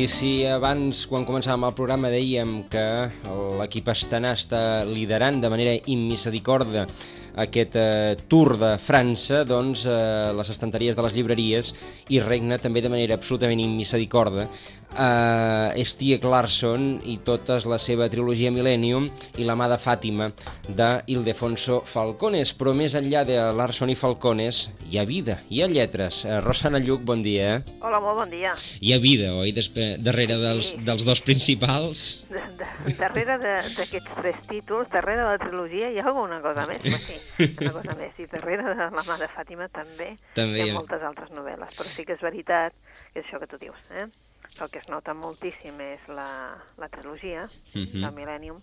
I si abans, quan començàvem el programa, dèiem que l'equip Estanà està liderant de manera immisericorda aquest eh, Tour de França, doncs eh, les estanteries de les llibreries i regna també de manera absolutament immisericorda eh, Stieg Larsson i tota la seva trilogia Millennium i la mà de Fàtima de Ildefonso Falcones, però més enllà de Larsson i Falcones hi ha vida, hi ha lletres. Eh, Rosana Lluc, bon dia. Hola, molt bon dia. Hi ha vida, oi, Despe darrere dels, Sí. dels dos principals? Darrere d'aquests tres títols, darrere de la trilogia, hi ha alguna cosa més? Pues sí, una cosa més. I darrere de la mà de Fàtima també, També hi ha- moltes altres novel·les. Però sí que és veritat que és això que tu dius, eh? El que es nota moltíssim és la, la trilogia Mhm. del Millennium,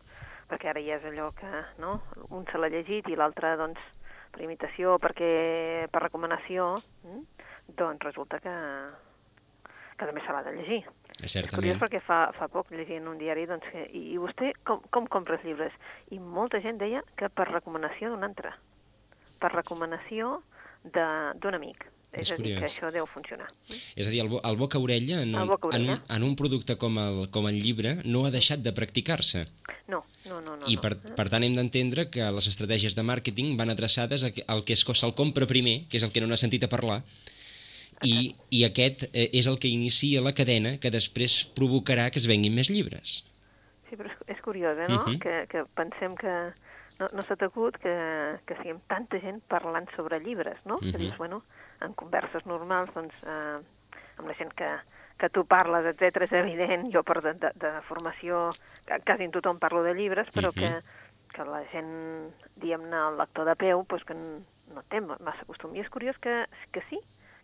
perquè ara ja és allò que, no?, un se l'ha llegit i l'altre, doncs, per imitació, perquè per recomanació, mm? doncs resulta que, que també se l'ha de llegir. És curiós Certament. perquè fa, fa poc llegia en un diari doncs, que, i, i vostè com, com compra els llibres? I molta gent deia que per recomanació d'un altre, per recomanació d'un amic. És És, a dir, que curiós. això deu funcionar. És a dir, el, bo- el boca-orella en, El boca-orella. en, un, en un producte com el, com el llibre no ha deixat de practicar-se. No, no, no. no I no. per, per tant hem d'entendre que les estratègies de màrqueting van adreçades que- al que es- se'l compra primer, que és el que no n'ha sentit a parlar, i, i aquest eh, és el que inicia la cadena que després provocarà que es venguin més llibres. Sí, però és, és curiós, eh, no? Mhm. que, que pensem que no, no s'ha tacut que, que siguem tanta gent parlant sobre llibres, no? Que Mhm. dius, bueno, en converses normals, doncs, eh, amb la gent que, que tu parles, etc és evident, jo per de, de, de formació, que quasi en tothom parlo de llibres, però Mhm. que, que la gent, diguem-ne, el lector de peu, doncs que no té massa costum. I és curiós que, que sí,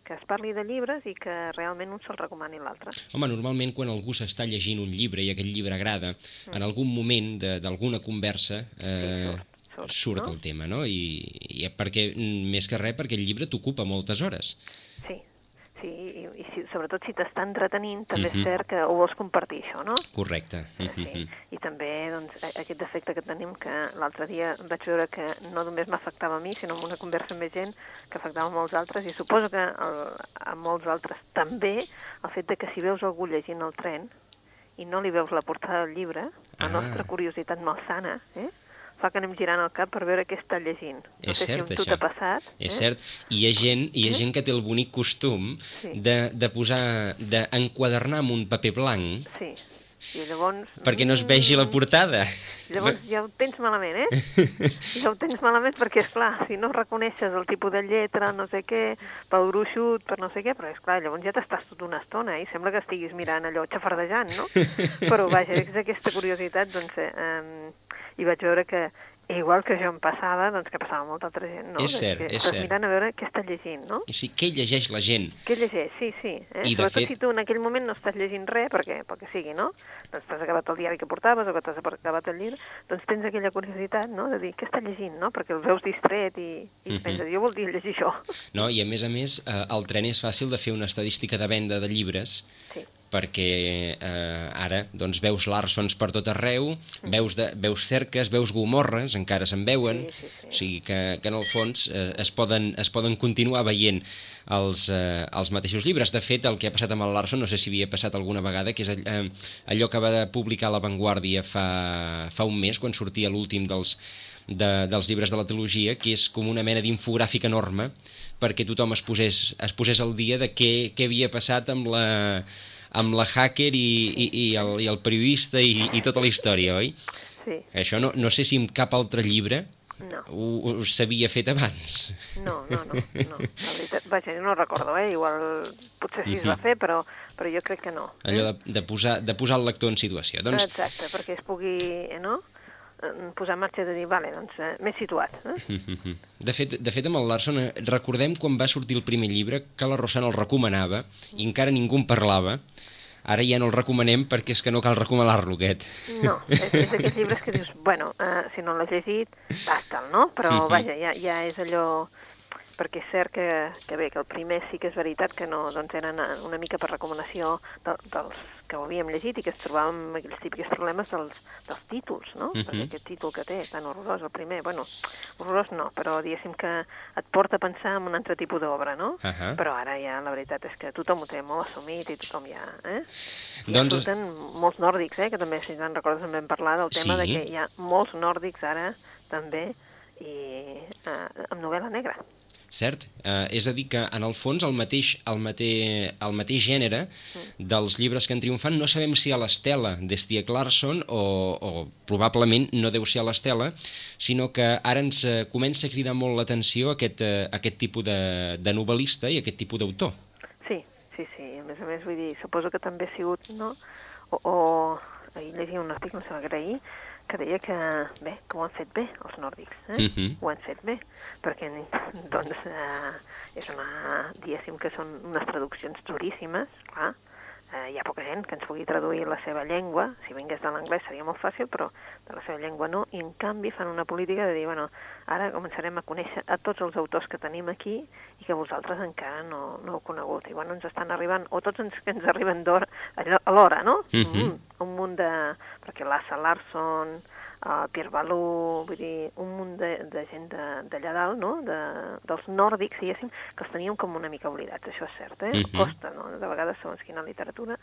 que es parli de llibres i que realment un se'l recomani l'altre. Home, normalment quan algú s'està llegint un llibre i aquest llibre agrada, en algun moment de- d'alguna conversa eh, Mm. Sí, surt, surt, surt no? el tema, no? I, i perquè, mm, més que res, perquè el llibre t'ocupa moltes hores. Sí, i, i si, sobretot si t'està entretenint, també Mhm. és cert que ho vols compartir, això, no? Correcte. Sí. Mhm. I també doncs, aquest defecte que tenim, que l'altre dia vaig veure que no només m'afectava a mi, sinó en una conversa amb més gent, que afectava molts altres, i suposo que el, a molts altres també, el fet de que si veus algú llegint el tren i no li veus la portada del llibre, la Ah. nostra curiositat malsana, eh? Fa que anem girant el cap per veure què està llegint. No És sé cert, si això. passat. És cert. I hi ha gent, hi ha gent que té el bonic costum Sí. de, de posar, d'enquadernar amb un paper blanc Sí. I llavors... perquè no es vegi la mm, portada. Llavors ja ho tens malament, eh? ja ho tens malament perquè, és clar, si no reconeixes el tipus de lletra, no sé què, pel gruixut, per no sé què, però és clar, llavors ja t'estàs tota una estona i sembla que estiguis mirant allò xafardejant, no? Però vaja, és aquesta curiositat, doncs, eh, eh, i vaig veure que igual que jo em passava, doncs que passava molta altra gent, no? És De cert, que és estàs cert. mirant a veure què està llegint, no? I sí, què llegeix la gent? Què llegeix? Sí, sí. Eh? I, de Sobretot fet- si tu en aquell moment no estàs llegint res, perquè, pel que sigui, no? Doncs t'has acabat el diari que portaves o que t'has acabat el llibre, doncs tens aquella curiositat, no?, de dir, què està llegint, no? Perquè el veus distret i, i Mhm. penses, jo voldria llegir això. No? I a més a més, eh, al tren és fàcil de fer una estadística de venda de llibres Sí, perquè eh, ara doncs, veus Larsons per tot arreu, veus, de, veus cerques, veus gomorres, encara se'n veuen, Sí, sí, sí. o sigui que, que en el fons eh, es, poden, es poden continuar veient els, eh, els mateixos llibres. De fet, el que ha passat amb el Larson, no sé si havia passat alguna vegada, que és all, eh, allò que va publicar La Vanguardia fa, fa un mes, quan sortia l'últim dels, de, dels llibres de la trilogia, que és com una mena d'infogràfic enorme perquè tothom es posés, es posés al dia de què, què havia passat amb la, amb la hacker i, i, i, el, i el periodista i, i tota la història, oi? sí, Això no, no sé si amb cap altre llibre no, ho, ho s'havia fet abans. no, no, no, no. La veritat, vaja, no recordo, eh? Igual potser sí es va fer, però, però jo crec que no. Allò de, de, posar, de posar el lector en situació. Doncs, Exacte, perquè es pugui, eh, no?, posar en marxa de dir, vale, doncs, eh, m'he situat. Eh? de fet, de fet, amb el Larson, eh, recordem quan va sortir el primer llibre que la Rosana el recomanava i encara ningú en parlava. Ara ja no el recomanem perquè és que no cal recomanar-lo, aquest. No, és, és d'aquells llibres que dius, bueno, eh, si no l'has llegit, basta'l, no? Però, Mhm. vaja, ja, ja és allò... perquè és cert que, que bé, que el primer sí que és veritat que no, doncs eren una mica per recomanació de, dels que ho havíem llegit i que es trobàvem amb aquells típics problemes dels, dels títols, no? Uh -huh. Perquè aquest títol que té, tan horrorós, el primer, bueno, horrorós no, però diguéssim que et porta a pensar en un altre tipus d'obra, no? Uh -huh. Però ara ja la veritat és que tothom ho té molt assumit i tothom ja... Eh? I doncs... surten molts nòrdics, eh? Que també, si te'n recordes, en vam parlar del tema sí. de que hi ha molts nòrdics ara, també, i eh, amb novel·la negra. Cert? Eh, és a dir que, en el fons, el mateix, el mateix, el mateix gènere mm. dels llibres que han triomfat no sabem si a l'Estela d'Estia Clarkson o, o probablement no deu ser a l'Estela, sinó que ara ens eh, comença a cridar molt l'atenció aquest, eh, aquest tipus de, de novel·lista i aquest tipus d'autor. Sí, sí, sí. A més a més, vull dir, suposo que també ha sigut, no? O, o ahir llegia un article, no sé, agrair, que deia que, bé, que ho han fet bé, els nòrdics, eh? Uh -huh. Ho han fet bé, perquè, doncs, eh, és una, diguéssim que són unes traduccions duríssimes, clar, eh, hi ha poca gent que ens pugui traduir la seva llengua, si vingués de l'anglès seria molt fàcil, però de la seva llengua no, i en canvi fan una política de dir, bueno, ara començarem a conèixer a tots els autors que tenim aquí i que vosaltres encara no, no heu conegut. I bueno, ens estan arribant, o tots ens, que ens arriben d'hora alhora, no? Uh mhm. -huh. mm, un munt de... perquè l'Assa Larson, uh, Pierre Balú, vull dir, un munt de, de gent d'allà dalt, no?, de, dels nòrdics, diguéssim, que els teníem com una mica oblidats, això és cert, eh? Uh mhm. -huh. Costa, no?, de vegades segons quina literatura,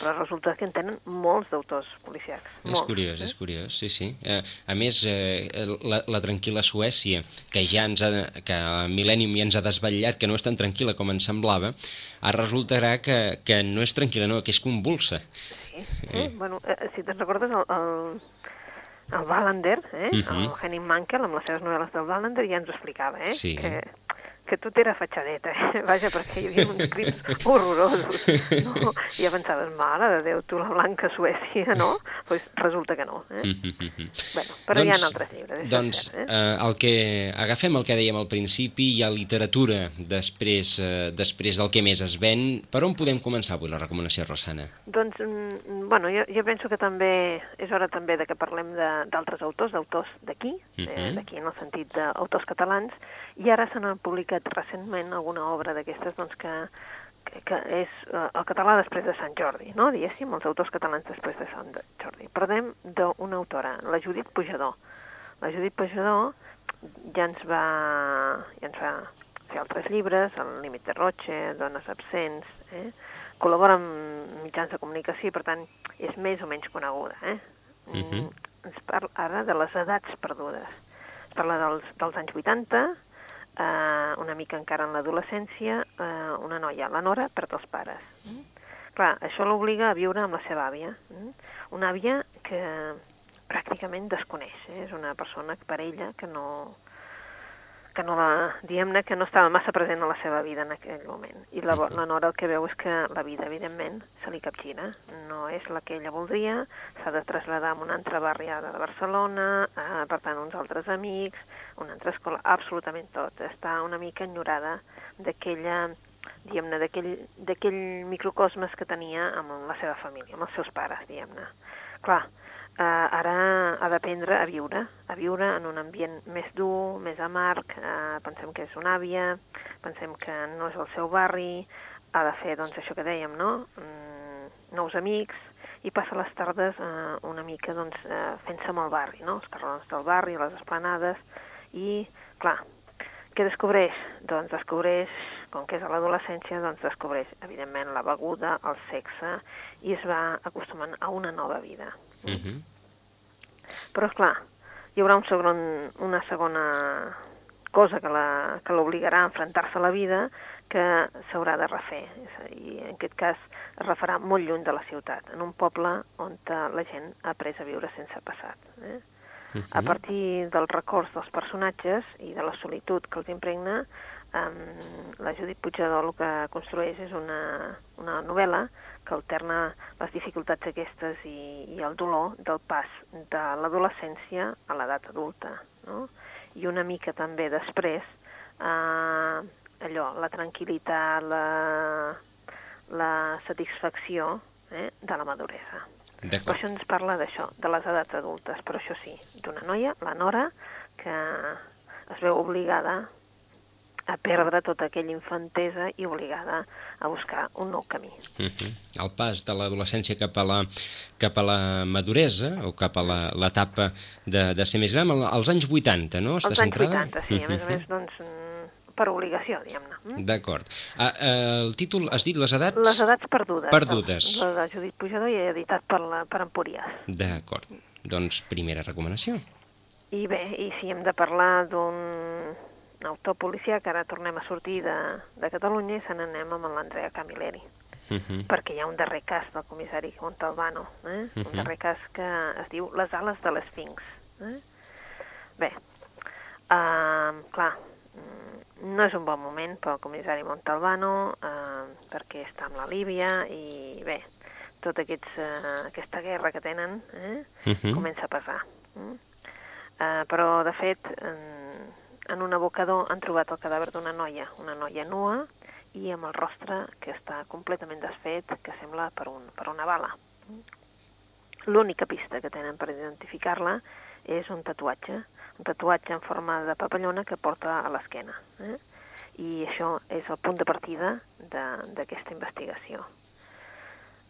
però resulta que en tenen molts d'autors policiacs. És molts, curiós, eh? és curiós, sí, sí. Eh, a més, eh, la, la tranquil·la Suècia, que ja ens ha, que a Millennium ja ens ha desvetllat que no és tan tranquil·la com ens semblava, ara resultarà que, que no és tranquil·la, no, que és convulsa. Sí, eh? eh? Bueno, eh, si te'n recordes, el, el, el Wallander, eh? Uh -huh. el Henning Mankell, amb les seves novel·les del Wallander, ja ens ho explicava, eh? Sí. Que que tot era fatxadeta, eh? Vaja, perquè hi havia uns crims horrorosos, no? I ja pensaves, mare de Déu, tu la blanca Suècia, no? Pues resulta que no, eh? Mm -hmm. bueno, però doncs, hi ha doncs, altres llibres, doncs, cert, eh? eh? el que, agafem el que dèiem al principi, hi ha literatura després, eh, després del que més es ven. Per on podem començar avui la recomanació, Rosana? Doncs, mm, bueno, jo, jo penso que també és hora també de que parlem d'altres autors, d'autors d'aquí, mm -hmm. d'aquí en el sentit d'autors catalans, i ara se n'han publicat recentment alguna obra d'aquestes doncs, que, que, que és uh, el català després de Sant Jordi, no? diguéssim, els autors catalans després de Sant Jordi. Parlem d'una autora, la Judit Pujador. La Judit Pujador ja ens va, ja ens va fer altres llibres, El límit de Roche, Dones absents, eh? col·labora amb mitjans de comunicació i, per tant, és més o menys coneguda. Eh? Uh mhm. -huh. Ens parla ara de les edats perdudes. Es parla dels, dels anys 80, eh, una mica encara en l'adolescència, eh, una noia, la Nora, perd els pares. Mm? Clar, això l'obliga a viure amb la seva àvia. Mm? Una àvia que pràcticament desconeix, eh? és una persona per ella que no, que no la, diguem-ne que no estava massa present a la seva vida en aquell moment. I la, la Nora el que veu és que la vida, evidentment, se li capgira. No és la que ella voldria, s'ha de traslladar a una altra barriada de Barcelona, eh, per tant, uns altres amics, una altra escola, absolutament tot. Està una mica enyorada d'aquella diguem-ne, d'aquell microcosmes que tenia amb la seva família, amb els seus pares, diguem-ne. Clar, eh, ara ha d'aprendre a viure, a viure en un ambient més dur, més amarg, eh, pensem que és una àvia, pensem que no és el seu barri, ha de fer, doncs, això que dèiem, no?, mm, nous amics, i passa les tardes eh, una mica, doncs, eh, fent-se amb el barri, no?, els carrons del barri, les esplanades, i, clar, què descobreix? Doncs descobreix, com que és a l'adolescència, doncs descobreix, evidentment, la beguda, el sexe, i es va acostumant a una nova vida. Mhm. -huh. Però, és clar, hi haurà un segon, una segona cosa que l'obligarà a enfrontar-se a la vida que s'haurà de refer. I en aquest cas es refarà molt lluny de la ciutat, en un poble on la gent ha après a viure sense passat. Eh? Uh -huh. A partir dels records dels personatges i de la solitud que els impregna, um, la Judit Puigdedol el que construeix és una, una novel·la que alterna les dificultats aquestes i, i el dolor del pas de l'adolescència a l'edat adulta, no? I una mica també després, eh, allò, la tranquil·litat, la, la satisfacció eh, de la maduresa. Per això ens parla d'això, de les edats adultes, però això sí, d'una noia, la Nora, que es veu obligada a perdre tota aquella infantesa i obligada a buscar un nou camí. Uh -huh. El pas de l'adolescència cap, a la, cap a la maduresa o cap a l'etapa de, de ser més gran, als anys 80, no? Està als anys centrada? 80, sí. A més a més, doncs, per obligació, diguem-ne. Mm? D'acord. Ah, eh, el títol, has dit les edats? Les edats perdudes. Perdudes. La de Judit Pujador i editat per, la, per Empúries. D'acord. Doncs primera recomanació. I bé, i si hem de parlar d'un autor policià que ara tornem a sortir de, de Catalunya i se n'anem amb l'Andrea Camilleri. Uh mhm. -huh. perquè hi ha un darrer cas del comissari Montalbano, eh? uh -huh. un mhm. darrer cas que es diu Les ales de l'Esfinx. Eh? Bé, uh, clar, no és un bon moment pel comissari Montalbano uh, perquè està amb la Líbia i bé, tota aquests, uh, aquesta guerra que tenen eh? uh mhm. -huh. comença a passar. Uh? Uh, però, de fet, en, en un abocador han trobat el cadàver d'una noia, una noia nua i amb el rostre que està completament desfet, que sembla per, un, per una bala. L'única pista que tenen per identificar-la és un tatuatge, un tatuatge en forma de papallona que porta a l'esquena. Eh? I això és el punt de partida d'aquesta investigació.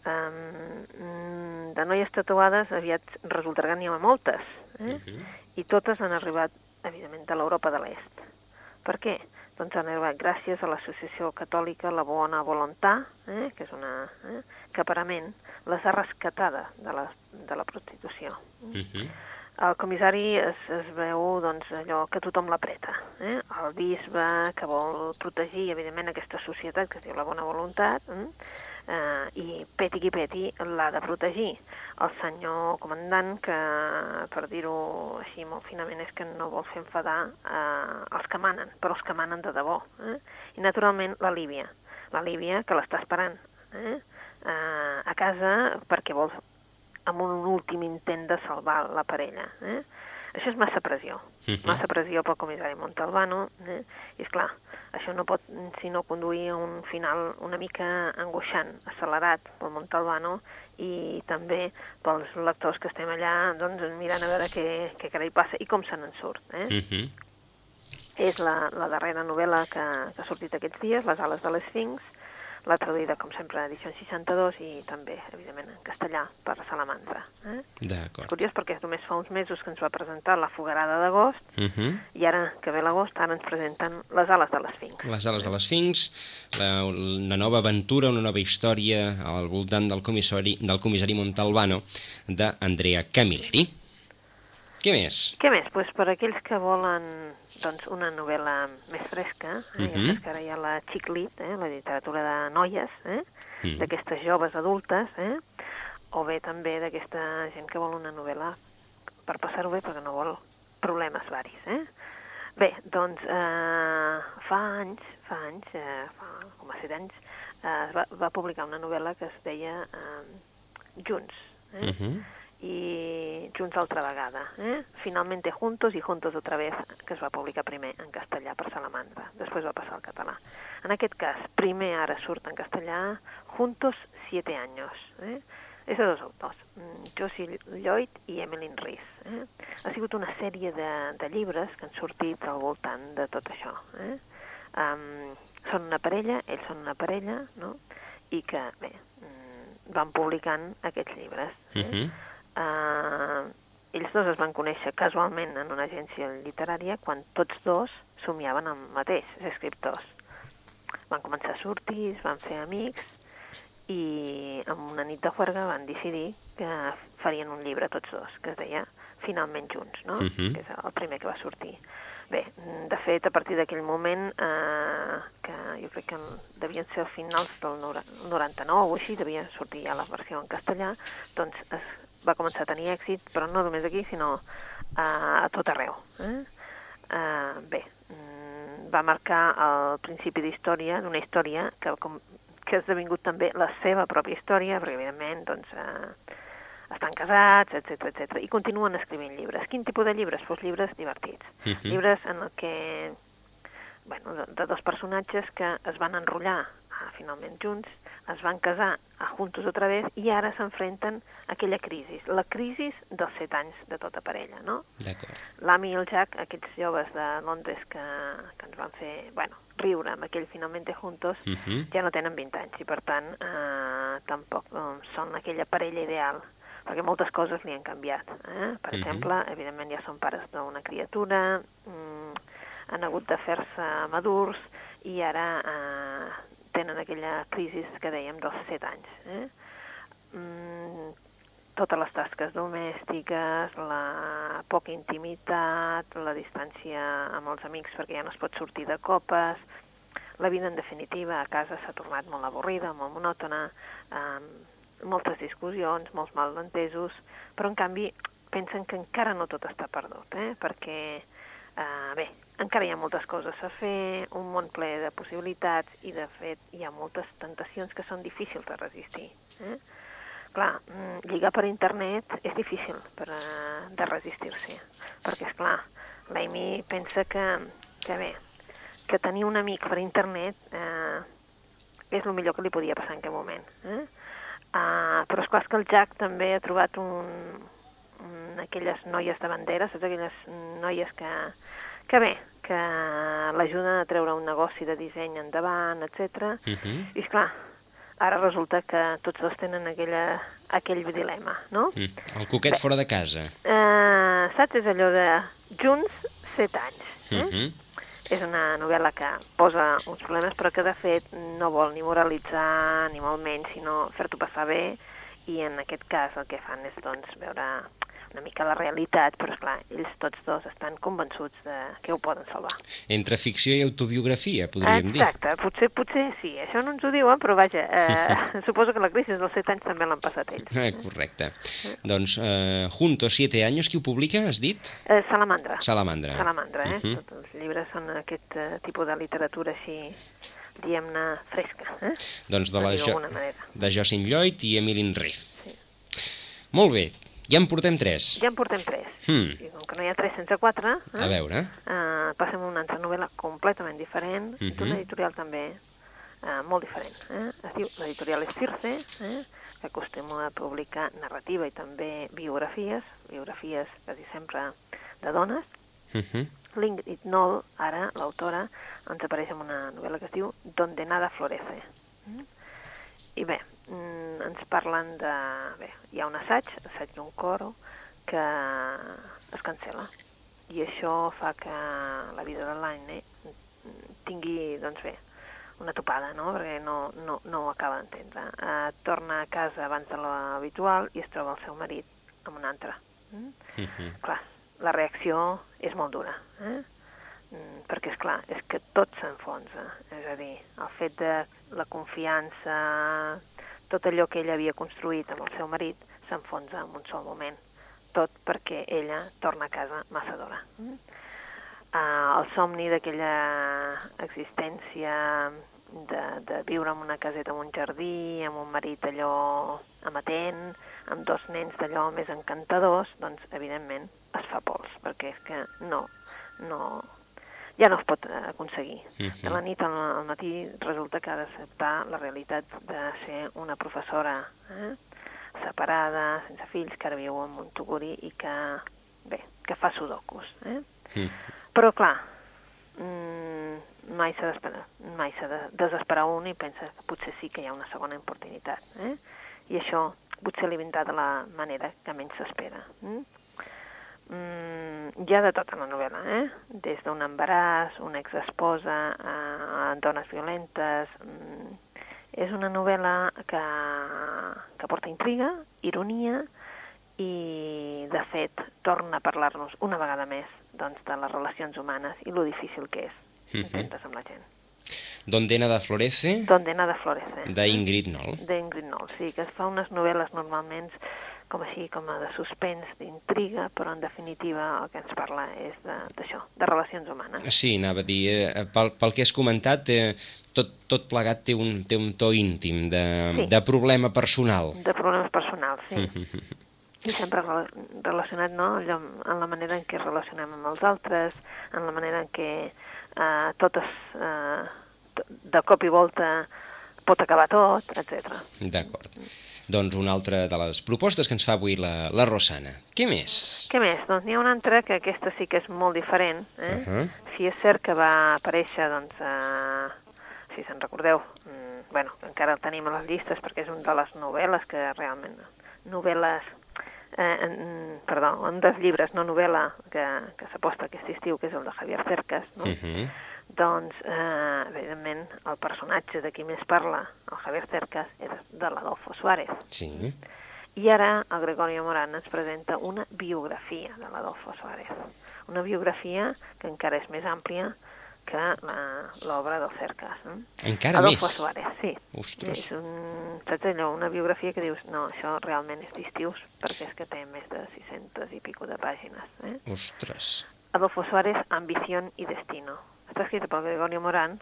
Um, de noies tatuades aviat resultarà que n'hi ha moltes, eh? Uh -huh. i totes han arribat evidentment, de l'Europa de l'Est. Per què? Doncs han arribat gràcies a l'Associació Catòlica La Bona Volontà, eh, que és una... Eh, que aparament les ha rescatada de la, de la prostitució. Uh mhm. -huh. El comissari es, es veu doncs, allò que tothom l'apreta. Eh? El bisbe que vol protegir, evidentment, aquesta societat que es diu la bona voluntat, eh? Eh, i peti qui peti l'ha de protegir. El senyor comandant, que per dir-ho així molt finament, és que no vol fer enfadar eh, els que manen, però els que manen de debò. Eh? I naturalment la Líbia, la Líbia que l'està esperant eh? Eh, a casa perquè vol amb un últim intent de salvar la parella. Eh? Això és massa pressió, uh mhm. -huh. massa pressió pel comissari Montalbano, eh? i és clar, això no pot sinó conduir a un final una mica angoixant, accelerat pel Montalbano i també pels lectors que estem allà doncs, mirant a veure què, què carai passa i com se n'en surt. Eh? Uh mhm. -huh. És la, la darrera novel·la que, que ha sortit aquests dies, Les ales de l'Esfinx, la traduïda, com sempre, a edició 62 i també, evidentment, en castellà per Salamanca. Eh? D'acord. Curiós perquè només fa uns mesos que ens va presentar la Fogarada d'agost uh mhm. -huh. i ara que ve l'agost, ara ens presenten les ales de l'Esfinx. Les ales de l'Esfinx, una nova aventura, una nova història al voltant del comissari, del comissari Montalbano d'Andrea Camilleri. Què més? Què més? Pues per aquells que volen doncs, una novel·la més fresca, eh? uh -huh. ja que ara hi ha la xiclit, eh? la literatura de noies, eh? uh -huh. d'aquestes joves adultes, eh? o bé també d'aquesta gent que vol una novel·la per passar-ho bé perquè no vol problemes varis. Eh? Bé, doncs eh, fa anys, fa anys, eh, fa com a set anys, eh, va, va publicar una novel·la que es deia eh, Junts. Eh? Uh -huh i Junts altra vegada. Eh? Finalmente Juntos i Juntos otra vez, que es va publicar primer en castellà per Salamanca, després va passar al català. En aquest cas, primer ara surt en castellà Juntos siete años. Eh? És de dos autors, mm, Josie Lloyd i Emmeline Rees. Eh? Ha sigut una sèrie de, de llibres que han sortit al voltant de tot això. Eh? Um, són una parella, ells són una parella, no? i que, bé, mm, van publicant aquests llibres. Eh? Uh -huh eh, ells dos es van conèixer casualment en una agència literària quan tots dos somiaven el mateix, escriptors. Van començar a sortir, es van fer amics i en una nit de juerga van decidir que farien un llibre tots dos, que es deia Finalment Junts, no? Uh mhm. -huh. que és el primer que va sortir. Bé, de fet, a partir d'aquell moment, eh, que jo crec que devien ser finals del 99 o així, devia sortir ja la versió en castellà, doncs es va començar a tenir èxit, però no només aquí, sinó a, a tot arreu. Eh? Uh, bé, mm, va marcar el principi d'història, d'una història que, com, que ha esdevingut també la seva pròpia història, perquè evidentment doncs, uh, estan casats, etc etc i continuen escrivint llibres. Quin tipus de llibres? Pues llibres divertits. Uh -huh. Llibres en el que, bueno, de, de dos personatges que es van enrotllar finalment junts, es van casar a juntos otra vez i ara s'enfrenten a aquella crisi, la crisi dels set anys de tota parella, no? D'acord. L'Ami i el Jack, aquests joves de Londres que, que ens van fer, bueno, riure amb aquell Finalmente Juntos, Uh -huh. ja no tenen 20 anys i per tant eh, tampoc eh, són aquella parella ideal perquè moltes coses li han canviat. Eh? Per Mhm. exemple, evidentment ja són pares d'una criatura, mm, han hagut de fer-se madurs i ara eh, tenen aquella crisi que dèiem dels 7 anys. Eh? Mm, totes les tasques domèstiques, la poca intimitat, la distància amb els amics perquè ja no es pot sortir de copes, la vida en definitiva a casa s'ha tornat molt avorrida, molt monòtona, amb moltes discussions, molts malentesos, però en canvi pensen que encara no tot està perdut, eh? perquè, eh, bé, encara hi ha moltes coses a fer, un món ple de possibilitats i, de fet, hi ha moltes tentacions que són difícils de resistir. Eh? Clar, mm, lligar per internet és difícil per, uh, de resistir-s'hi, perquè, és clar, l'Amy pensa que, que bé, que tenir un amic per internet eh, és el millor que li podia passar en aquell moment. Eh? Uh, però és clar que el Jack també ha trobat un, un, aquelles noies de bandera, saps aquelles noies que, que bé, que l'ajuden a treure un negoci de disseny endavant, etc. Uh -huh. I és clar, ara resulta que tots dos tenen aquella, aquell dilema, no? Mm. El coquet fora de casa. Uh, saps? És allò de junts, set anys. Eh? Uh -huh. És una novel·la que posa uns problemes, però que de fet no vol ni moralitzar, ni molt menys, sinó fer-t'ho passar bé, i en aquest cas el que fan és doncs, veure una mica la realitat, però esclar, ells tots dos estan convençuts de que ho poden salvar. Entre ficció i autobiografia, podríem dir. Exacte, potser, potser sí, això no ens ho diuen, però vaja, eh, suposo que la crisi dels set anys també l'han passat ells. Eh, correcte. Doncs, eh, Juntos, siete años, qui ho publica, has dit? Eh, Salamandra. Salamandra. Salamandra, eh? Uh Mhm. -huh. Tots els llibres són aquest uh, tipus de literatura així, diguem-ne, fresca, eh? Doncs de, la jo de Jocelyn Lloyd i Emilyn Riff. Sí. Molt bé, ja en portem tres. Ja en portem tres. Hmm. I com que no hi ha tres sense quatre, A veure. eh, passem a una altra novel·la completament diferent, Mhm. d'una editorial també eh, molt diferent. Eh? Es diu, l'editorial és Circe, eh? que acostuma a publicar narrativa i també biografies, biografies quasi sempre de dones, Uh -huh. L'Ingrid Noll, ara, l'autora, ens apareix amb una novel·la que es diu Donde nada florece. Mm? I bé, mm, ens parlen de... Bé, hi ha un assaig, assaig d'un coro, que es cancela. I això fa que la vida de l'Aine tingui, doncs bé, una topada, no? Perquè no, no, no ho acaba d'entendre. Uh, torna a casa abans de l'habitual i es troba el seu marit amb un altre. Mm? Uh -huh. clar, la reacció és molt dura, eh? Mm, perquè, és clar, és que tot s'enfonsa. És a dir, el fet de la confiança, tot allò que ella havia construït amb el seu marit, s'enfonsa en un sol moment. Tot perquè ella torna a casa massa d'hora. Mm? Uh, el somni d'aquella existència de, de viure en una caseta amb un jardí, amb un marit allò amatent, amb dos nens d'allò més encantadors, doncs, evidentment, es fa pols, perquè és que no, no, ja no es pot eh, aconseguir. Mhm. De la nit al, al matí resulta que ha d'acceptar la realitat de ser una professora eh? separada, sense fills, que ara viu a Montuguri i que, bé, que fa sudokus. Eh? Mm. Però, clar, mm, mai s'ha d'esperar, mai s'ha de desesperar un i pensa que potser sí que hi ha una segona oportunitat. Eh? I això potser li vindrà de la manera que menys s'espera. Mm? Mm, hi ha de tot en la novel·la, eh? des d'un embaràs, una exesposa, a dones violentes... Mm, és una novel·la que, que porta intriga, ironia i, de fet, torna a parlar-nos una vegada més doncs, de les relacions humanes i lo difícil que és Mhm. entendre's amb la gent. Donde nada florece, Donde nada florece. d'Ingrid Noll. D'Ingrid Noll, sí, que es fa unes novel·les normalment com així, com a de suspens, d'intriga, però en definitiva el que ens parla és de- d'això, de, de relacions humanes. Sí, anava a dir, eh, pel, pel que has comentat, eh, tot, tot plegat té un, té un to íntim, de, Sí. de problema personal. De problemes personals, sí. Mhm. I sempre rela- relacionat no, allò, en la manera en què es relacionem amb els altres, en la manera en què eh, totes, eh, de cop i volta, pot acabar tot, etc. D'acord. Doncs una altra de les propostes que ens fa avui la, la Rosana. Què més? Què més? Doncs n'hi ha una altra que aquesta sí que és molt diferent. Eh? Uh -huh. Si és cert que va aparèixer, doncs, eh, si se'n recordeu, mm, bueno, encara el tenim a les llistes perquè és una de les novel·les que realment... Novel·les... Eh, en, perdó, un dels llibres, no novel·la, que, que s'aposta aquest estiu, que és el de Javier Cercas, no? Uh -huh. Doncs, eh, evidentment, el personatge de qui més parla, el Javier Cercas, és de l'Adolfo Suárez. Sí. I ara el Gregorio Morán ens presenta una biografia de l'Adolfo Suárez. Una biografia que encara és més àmplia que la- l'obra del Cercas. No? Encara Adolfo més? Suárez, sí. Ostres. És un, saps allò, una biografia que dius, no, això realment és d'estius, perquè és que té més de 600 i pico de pàgines. Eh? Ostres. Adolfo Suárez, Ambición i Destino. Escrita pel Gregorio Morán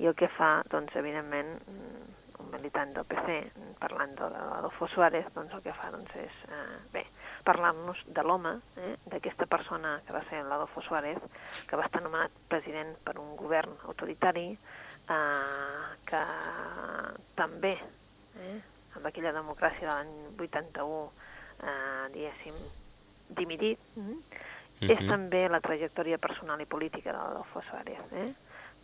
i el que fa, doncs, evidentment, mm, un militant del PC, mm, parlant de l'Adolfo Suárez, doncs el que fa doncs, és, eh, bé, parlar-nos de l'home, eh, d'aquesta persona que va ser l'Adolfo Suárez, que va estar nomenat president per un govern autoritari, eh, que també, eh, amb aquella democràcia de l'any 81, eh, diguéssim, dimitit, mm, és també la trajectòria personal i política de l'Adolfo Suárez, eh?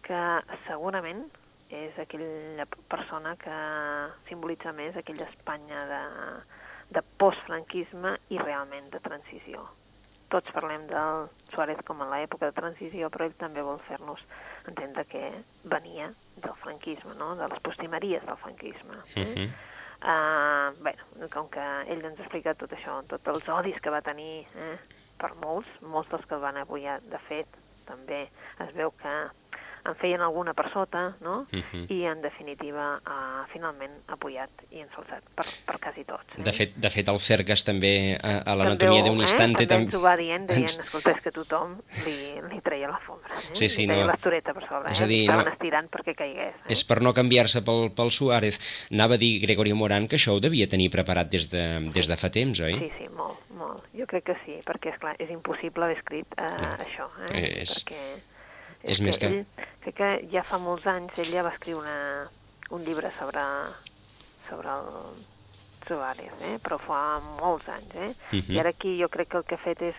que segurament és aquella persona que simbolitza més aquella Espanya de, de postfranquisme i realment de transició. Tots parlem del Suárez com a l'època de transició, però ell també vol fer-nos entendre que venia del franquisme, no? de les postimeries del franquisme. Eh? Mhm. Uh, bueno, com que ell ens explica tot això, tots els odis que va tenir eh, per molts, molts dels que van apoyar, de fet, també es veu que en feien alguna per sota, no? Mhm. I, en definitiva, uh, finalment apoyat i ensalçat per, per quasi tots. Eh? De fet, de fet, el Cercas també, a, a l'anatomia d'un eh? instante... També ens ho va dient, dient, ens- escolta, és que tothom li, li treia la fombra, eh? Sí, sí, li treia no. l'estoreta per sobre, És eh? dir, Estaven no- estirant perquè caigués. Eh? És per no canviar-se pel, pel Suárez. Anava a dir Gregorio Morán que això ho devia tenir preparat des de, des de fa temps, oi? Sí, sí, molt, molt. Jo crec que sí, perquè, és clar és impossible haver escrit eh, No. això, eh? És- perquè és més que- Ell, crec que ja fa molts anys ell ja va escriure una, un llibre sobre, sobre el Suárez, eh? però fa molts anys, eh? Mhm. I ara aquí jo crec que el que ha fet és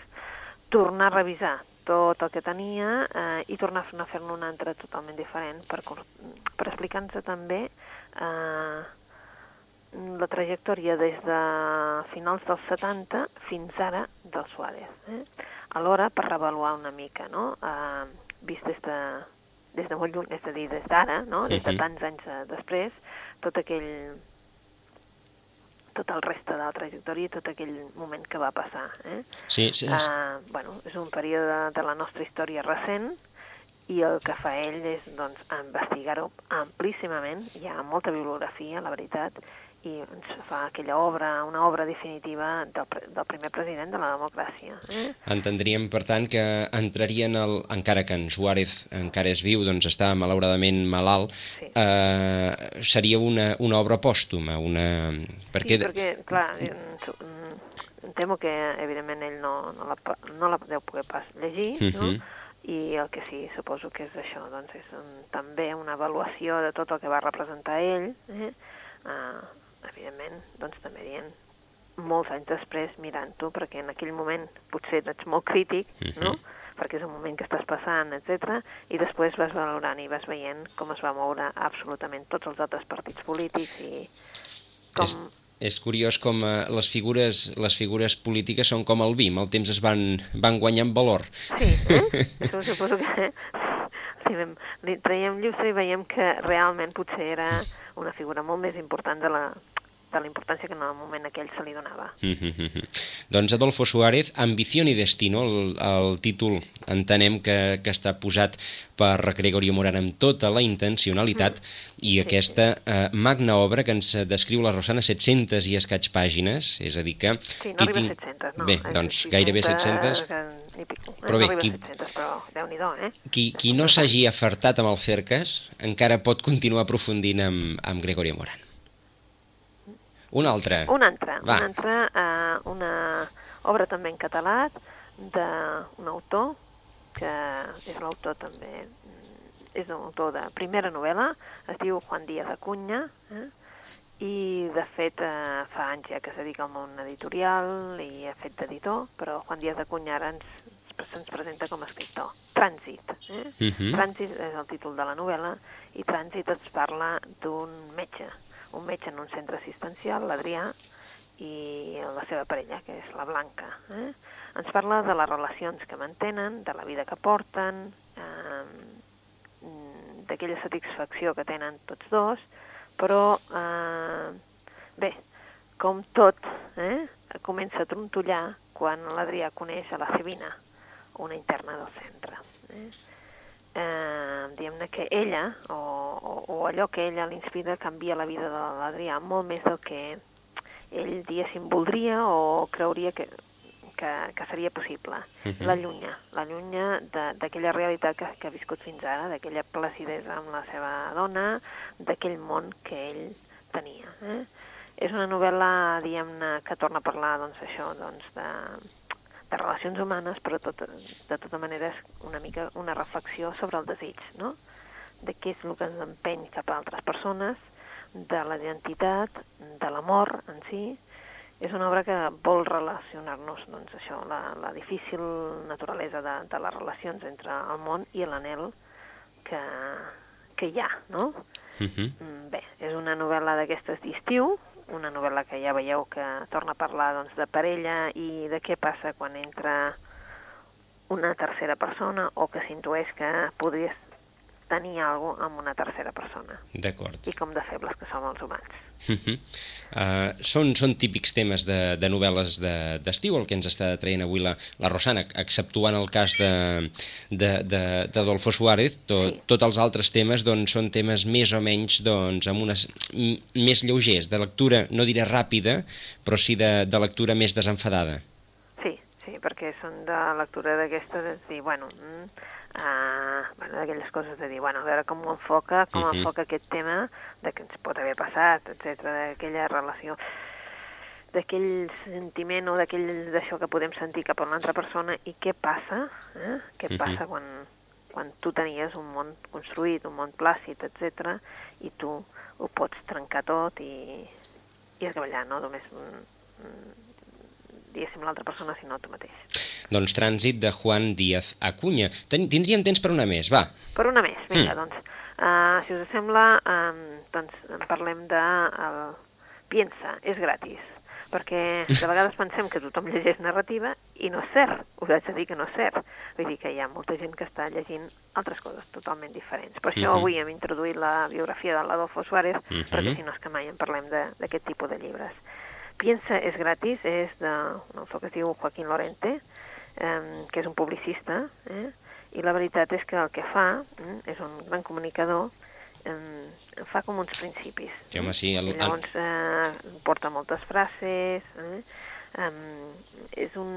tornar a revisar tot el que tenia eh, i tornar a fer-ne un altre totalment diferent per, per explicar-nos també eh, la trajectòria des de finals dels 70 fins ara del Suárez. Eh? Alhora, per revaluar una mica, no? Eh, vist des de, des de molt lluny, és a dir, des d'ara, no? des de tants anys eh, després, tot aquell tot el reste de la trajectòria i tot aquell moment que va passar. Eh? Sí, sí, sí. Uh, bueno, és un període de la nostra història recent i el que fa ell és doncs, investigar-ho amplíssimament, hi ha molta bibliografia, la veritat, i ens fa aquella obra, una obra definitiva del, del primer president de la democràcia. Eh? Entendríem, per tant, que entraria en el... Encara que en Suárez encara és viu, doncs està malauradament malalt, Sí. eh, seria una, una obra pòstuma, una... Sí, perquè, clar, em, temo que, evidentment, ell no, no, la, no la deu poder pas llegir, no? Mhm. I el que sí, suposo que és això, doncs és un, també una avaluació de tot el que va representar ell, eh? uh, evidentment, doncs també dient molts anys després mirant-ho, perquè en aquell moment potser ets molt crític, no? Mhm. perquè és un moment que estàs passant, etc. i després vas valorant i vas veient com es va moure absolutament tots els altres partits polítics i com... És, és curiós com eh, les, figures, les figures polítiques són com el vi, amb el temps es van, van guanyant valor. Sí, eh? Això suposo que si vam, li traiem llustre i veiem que realment potser era una figura molt més important de la, de la importància que en el moment aquell se li donava. doncs Adolfo Suárez, Ambición i Destino, el, el títol entenem que, que està posat per Gregorio Morán amb tota la intencionalitat i aquesta eh, magna obra que ens descriu la Rosana 700 i escaig pàgines, és a dir que... Sí, no qui arriba tinc- a 700, no. Bé, doncs 600, gairebé 700. que. Però bé, qui- a 700, però eh? Qui, qui no s'hagi afartat amb el Cercas encara pot continuar aprofundint amb, amb Gregorio Morán. Un altre. Una altra, Va. una altra, uh, una obra també en català d'un autor, que és l'autor també mm, és un autor de primera novel·la, es diu Juan Díaz Acuña, eh? i de fet eh, fa anys ja que es dedica al món editorial i ha fet d'editor, però Juan Díaz Acuña ara ens, se'ns presenta com a escriptor. Trànsit. Eh? Uh -huh. Trànsit és el títol de la novel·la i Trànsit ens parla d'un metge, un metge en un centre assistencial, l'Adrià, i la seva parella, que és la Blanca. Eh? Ens parla de les relacions que mantenen, de la vida que porten, eh, d'aquella satisfacció que tenen tots dos, però, eh, bé, com tot, eh, comença a trontollar quan l'Adrià coneix a la Cebina, una interna del centre. Eh? Eh, diguem-ne que ella, o, o, o allò que ella l'inspira, canvia la vida de l'Adrià molt més del que ell, diguéssim, voldria o creuria que, que, que seria possible. Uh -huh. L'allunya, l'allunya d'aquella realitat que, que ha viscut fins ara, d'aquella placidesa amb la seva dona, d'aquell món que ell tenia. Eh? És una novel·la, diguem-ne, que torna a parlar, doncs, això, doncs, de relacions humanes, però tot, de tota manera és una mica una reflexió sobre el desig, no? De què és el que ens empeny cap a altres persones, de la identitat, de l'amor en si. És una obra que vol relacionar-nos, doncs això, la, la difícil naturalesa de, de les relacions entre el món i l'anel que, que hi ha, no? Uh -huh. Bé, és una novel·la d'aquestes d'estiu, una novel·la que ja veieu que torna a parlar doncs, de parella i de què passa quan entra una tercera persona o que s'intueix que podries tenir alguna cosa amb una tercera persona. D'acord. I com de febles que som els humans. Uh -huh. uh, són, són típics temes de, de novel·les d'estiu, de, el que ens està traient avui la, la Rosana, exceptuant el cas de, de, de, d'Adolfo Suárez, to, sí. tots els altres temes doncs, són temes més o menys doncs, amb unes, més lleugers, de lectura, no diré ràpida, però sí de, de lectura més desenfadada. Sí, perquè són de lectura d'aquestes, és dir, bueno... Mm, uh, bueno, d'aquelles coses de dir, bueno, a veure com ho enfoca, com uh -huh. enfoca aquest tema de que ens pot haver passat, etc d'aquella relació d'aquell sentiment o d'aquell d'això que podem sentir cap a una altra persona i què passa, eh? què uh -huh. passa quan, quan tu tenies un món construït, un món plàcid, etc i tu ho pots trencar tot i, i esgavellar, no? Només, diguéssim, l'altra persona, sinó tu mateix. Doncs Trànsit de Juan Díaz Acuña. Ten tindríem temps per una més, va. Per una més, vinga, mm. doncs. Uh, si us sembla, um, doncs en parlem de... El... Piensa, és gratis perquè de vegades pensem que tothom llegeix narrativa i no és cert, us haig de dir que no és cert. Vull dir que hi ha molta gent que està llegint altres coses totalment diferents. Per això uh mhm. -huh. avui hem introduït la biografia de l'Adolfo Suárez, uh mhm. -huh. perquè si no és que mai en parlem d'aquest tipus de llibres. Piensa és gratis, és d'un autor que es diu Joaquín Lorente, eh, que és un publicista, eh, i la veritat és que el que fa, eh, és un gran comunicador, eh, fa com uns principis. Sí, home, sí. El, I llavors eh, porta moltes frases, eh, eh, és un,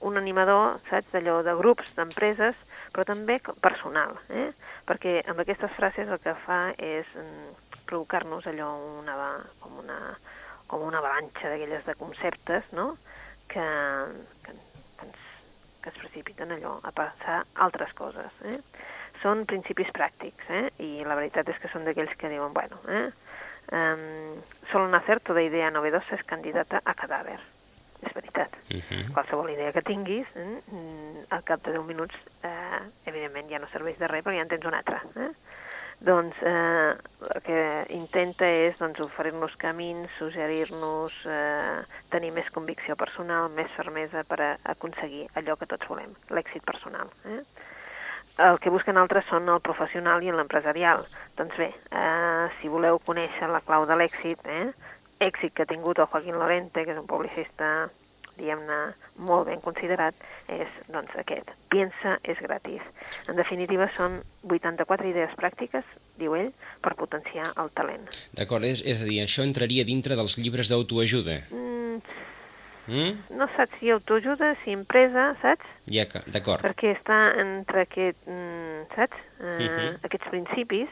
un animador, saps, d'allò de grups, d'empreses, però també personal, eh? perquè amb aquestes frases el que fa és mm, provocar-nos allò una, com una, com una avalanxa d'aquelles de conceptes, no?, que, que que es precipiten allò, a passar altres coses. Eh? Són principis pràctics, eh? i la veritat és que són d'aquells que diuen, bueno, eh? Um, solo nacer toda idea novedosa és candidata a cadàver. És veritat. Uh. -huh. Qualsevol idea que tinguis, eh? al cap de 10 minuts, eh, evidentment ja no serveix de res perquè ja en tens una altra. Eh? Doncs eh, el que intenta és doncs, oferir-nos camins, suggerir-nos, eh, tenir més convicció personal, més fermesa per a aconseguir allò que tots volem, l'èxit personal. Eh? El que busquen altres són el professional i l'empresarial. Doncs bé, eh, si voleu conèixer la clau de l'èxit, eh, èxit que ha tingut el Joaquín Lorente, que és un publicista diguem-ne, molt ben considerat, és doncs, aquest. Piensa és gratis. En definitiva, són 84 idees pràctiques, diu ell, per potenciar el talent. D'acord, és, és a dir, això entraria dintre dels llibres d'autoajuda? Mm, mm? No saps si autoajuda, si empresa, saps? Ja, d'acord. Perquè està entre aquest, mm, saps? Uh, uh mhm. -huh. Aquests principis,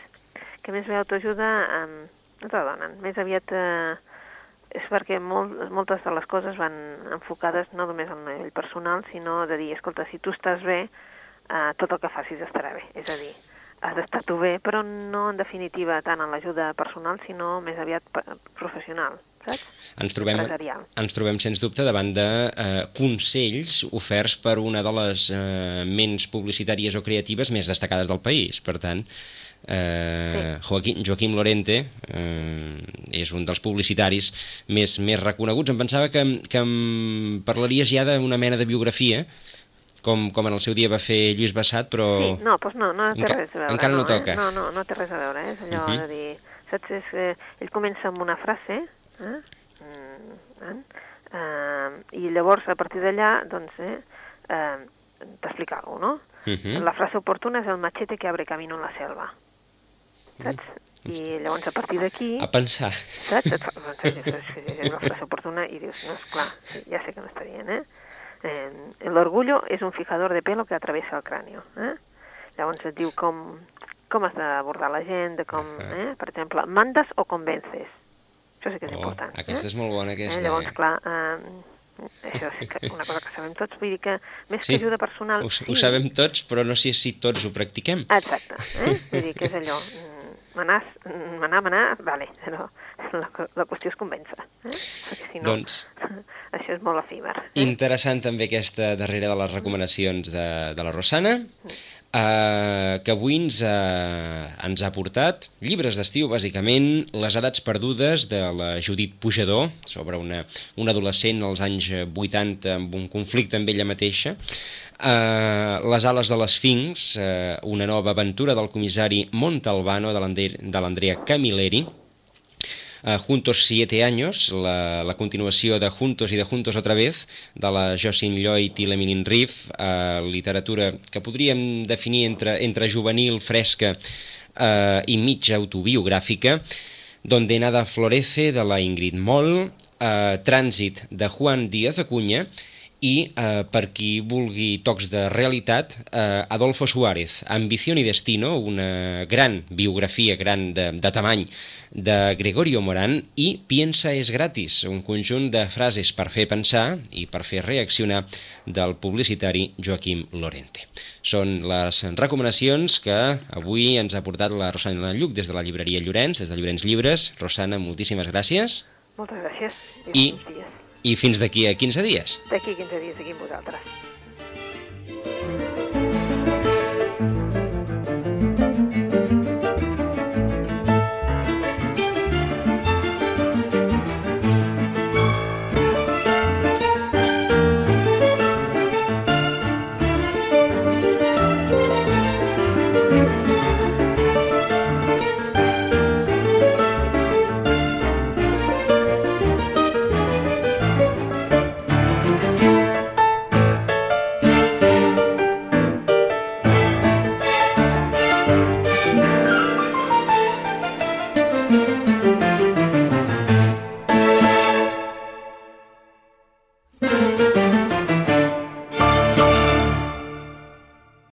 que més bé autoajuda eh, no te donen. Més aviat... Eh, és perquè molt, moltes de les coses van enfocades no només al nivell personal, sinó de dir, escolta, si tu estàs bé, eh, tot el que facis estarà bé. És a dir, has d'estar tu bé, però no en definitiva tant en l'ajuda personal, sinó més aviat professional, saps? Ens trobem, ens trobem, sens dubte, davant de eh, consells oferts per una de les eh, ments publicitàries o creatives més destacades del país. Per tant, eh, Joaquim, Joaquim Lorente eh, és un dels publicitaris més, més reconeguts. Em pensava que, que em parlaries ja d'una mena de biografia, com, com en el seu dia va fer Lluís Bassat, però... Sí, no, doncs no, no té Enca- res a veure. encara no eh? toca. No, no, no té res a veure, eh? és allò Mhm. de dir... Saps? És, eh, ell comença amb una frase, eh? Mm, eh? Uh, I llavors, a partir d'allà, doncs, eh, eh, t'explica alguna cosa, no? Mhm. La frase oportuna és el machete que abre camino en la selva. Saps? I llavors, a partir d'aquí... A pensar. Saps? Et fa, és, la frase oportuna i dius, no, esclar, sí, ja sé que no està dient, eh? eh el orgullo és un fijador de pelo que atravessa el cráneo, eh? Llavors et diu com, com has d'abordar la gent, de com, eh? per exemple, mandes o convences. Això sí que és Oh, important. aquesta eh? és molt bona, aquesta. Eh? Llavors, clar, eh, això és que una cosa que sabem tots, vull dir que més Sí, que ajuda personal... Ho, ho sabem tots, però no sé si tots ho practiquem. Exacte, eh? vull dir que és allò, mm, manar, mm, manar, manar, vale, però la, la qüestió és convèncer, eh? perquè si no, Doncs- això és molt efímer. Eh? Interessant també aquesta darrere de les recomanacions de, de la Rosana, eh, que avui ens ha, ens ha portat llibres d'estiu, bàsicament, Les edats perdudes, de la Judit Pujador, sobre una, una adolescent als anys 80 amb un conflicte amb ella mateixa, eh, Les ales de l'Esfinx, eh, una nova aventura del comissari Montalbano de l'Andrea Camilleri, Uh, Juntos siete años, la, la continuació de Juntos i de Juntos otra vez, de la Jocelyn Lloyd i l'Emilyn Riff, uh, literatura que podríem definir entre, entre juvenil, fresca uh, i mitja autobiogràfica, Donde nada florece, de la Ingrid Moll, uh, Trànsit, de Juan Díaz Acuña, i eh, per qui vulgui tocs de realitat, eh, Adolfo Suárez, Ambición y Destino, una gran biografia, gran de, de tamany, de Gregorio Morán, i Piensa és gratis, un conjunt de frases per fer pensar i per fer reaccionar del publicitari Joaquim Lorente. Són les recomanacions que avui ens ha portat la Rosana Lluc des de la llibreria Llorenç, des de Llorenç Llibres. Rosana, moltíssimes gràcies Moltes gràcies I- dies. I fins d'aquí a 15 dies. D'aquí 15 dies aquí amb vosaltres.